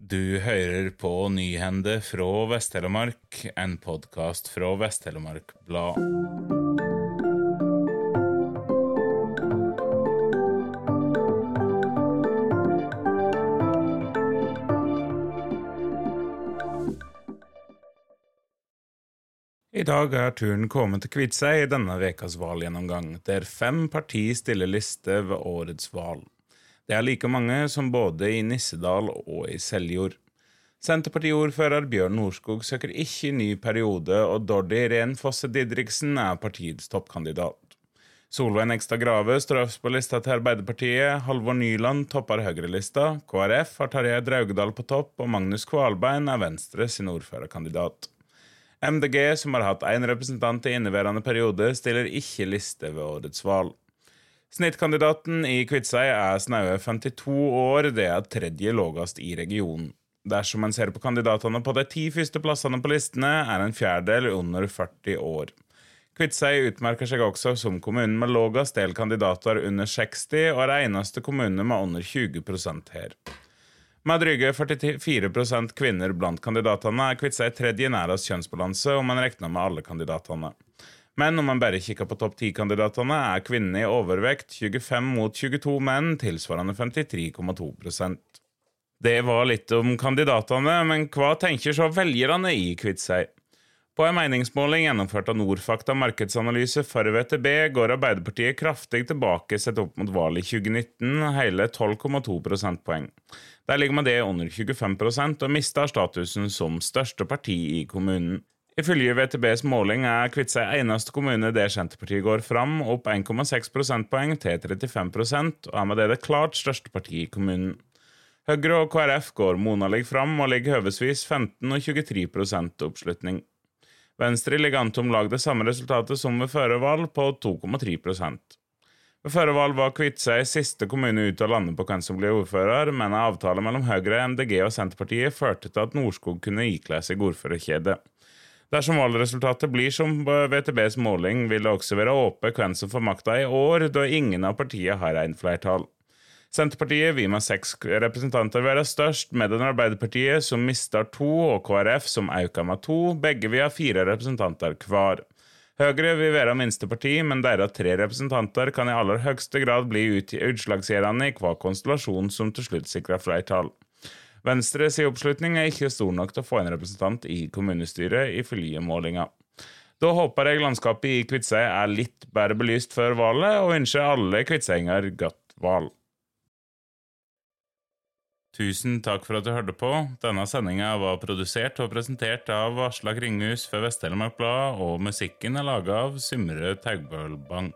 Du hører på Nyhende fra Vest-Telemark, en podkast fra Vest-Telemark Blad. I dag er turen kommet til Kviteseid i denne ukas valgjennomgang, der fem partier stiller liste ved årets valg. Det er like mange som både i Nissedal og i Seljord. Senterpartiordfører Bjørn Norskog søker ikke ny periode, og Dordi Ren Fosse Didriksen er partiets toppkandidat. Solveig Nekstad Grave står øverst på lista til Arbeiderpartiet, Halvor Nyland topper Høyre-lista, KrF har Tarjei Draugedal på topp, og Magnus Kvalbein er Venstre sin ordførerkandidat. MDG, som har hatt én representant i inneværende periode, stiller ikke liste ved årets valg. Snittkandidaten i Kviteseid er snaue 52 år, det er tredje lavest i regionen. Dersom en ser på kandidatene på de ti første plassene på listene, er en fjerdedel under 40 år. Kviteseid utmerker seg også som kommunen med lavest del kandidater under 60, og er eneste kommune med under 20% her. Med dryge 44% kvinner blant kandidatene er Kviteseid tredje nærest kjønnsbalanse om man regner med alle kandidatene. Men om man bare kikker på topp ti-kandidatene, er kvinnene i overvekt 25 mot 22 menn, tilsvarende 53,2% Det var litt om kandidatene, men hva tenker så velgerne i Kviteseid? På en meningsmåling gjennomført av Norfakta markedsanalyse for VTB går Arbeiderpartiet kraftig tilbake sett opp mot valget i 2019, hele 12,2 prosentpoeng. Der ligger man det under 25% og mister statusen som største parti i kommunen. Ifølge VTBs måling er Kviteseid eneste kommune der Senterpartiet går fram, opp 1,6 prosentpoeng til 35 og er med det det klart største partiet i kommunen. Høyre og KrF går monalig fram og ligger høvesvis 15 og 23 oppslutning. Venstre ligger an til om lag det samme resultatet som ved førervalg, på 2,3% Ved førervalg var Kviteseid siste kommune ut av landet på hvem som blir ordfører, men en avtale mellom Høyre, MDG og Senterpartiet førte til at Norskog kunne ikle seg ordførerkjedet. Dersom valgresultatet blir som VTBs måling, vil det også være åpent hvem som får makta i år, da ingen av partiene har en flertall. Senterpartiet vil med seks representanter være størst, med den Arbeiderpartiet, som mister to, og KrF, som øker med to. Begge vil ha fire representanter hver. Høyre vil være minste parti, men deres tre representanter kan i aller høyeste grad bli utslagsgivende i hver konstellasjon som til slutt sikrer flertall. Venstres oppslutning er ikke stor nok til å få en representant i kommunestyret, ifølge målinga. Da håper jeg landskapet i Kviteseid er litt bedre belyst før valget, og ønsker alle kvitseinger godt valg. Tusen takk for at du hørte på. Denne sendinga var produsert og presentert av Aslak Ringhus for Vest-Telemark Blad, og musikken er laga av Symre Taugbølbang.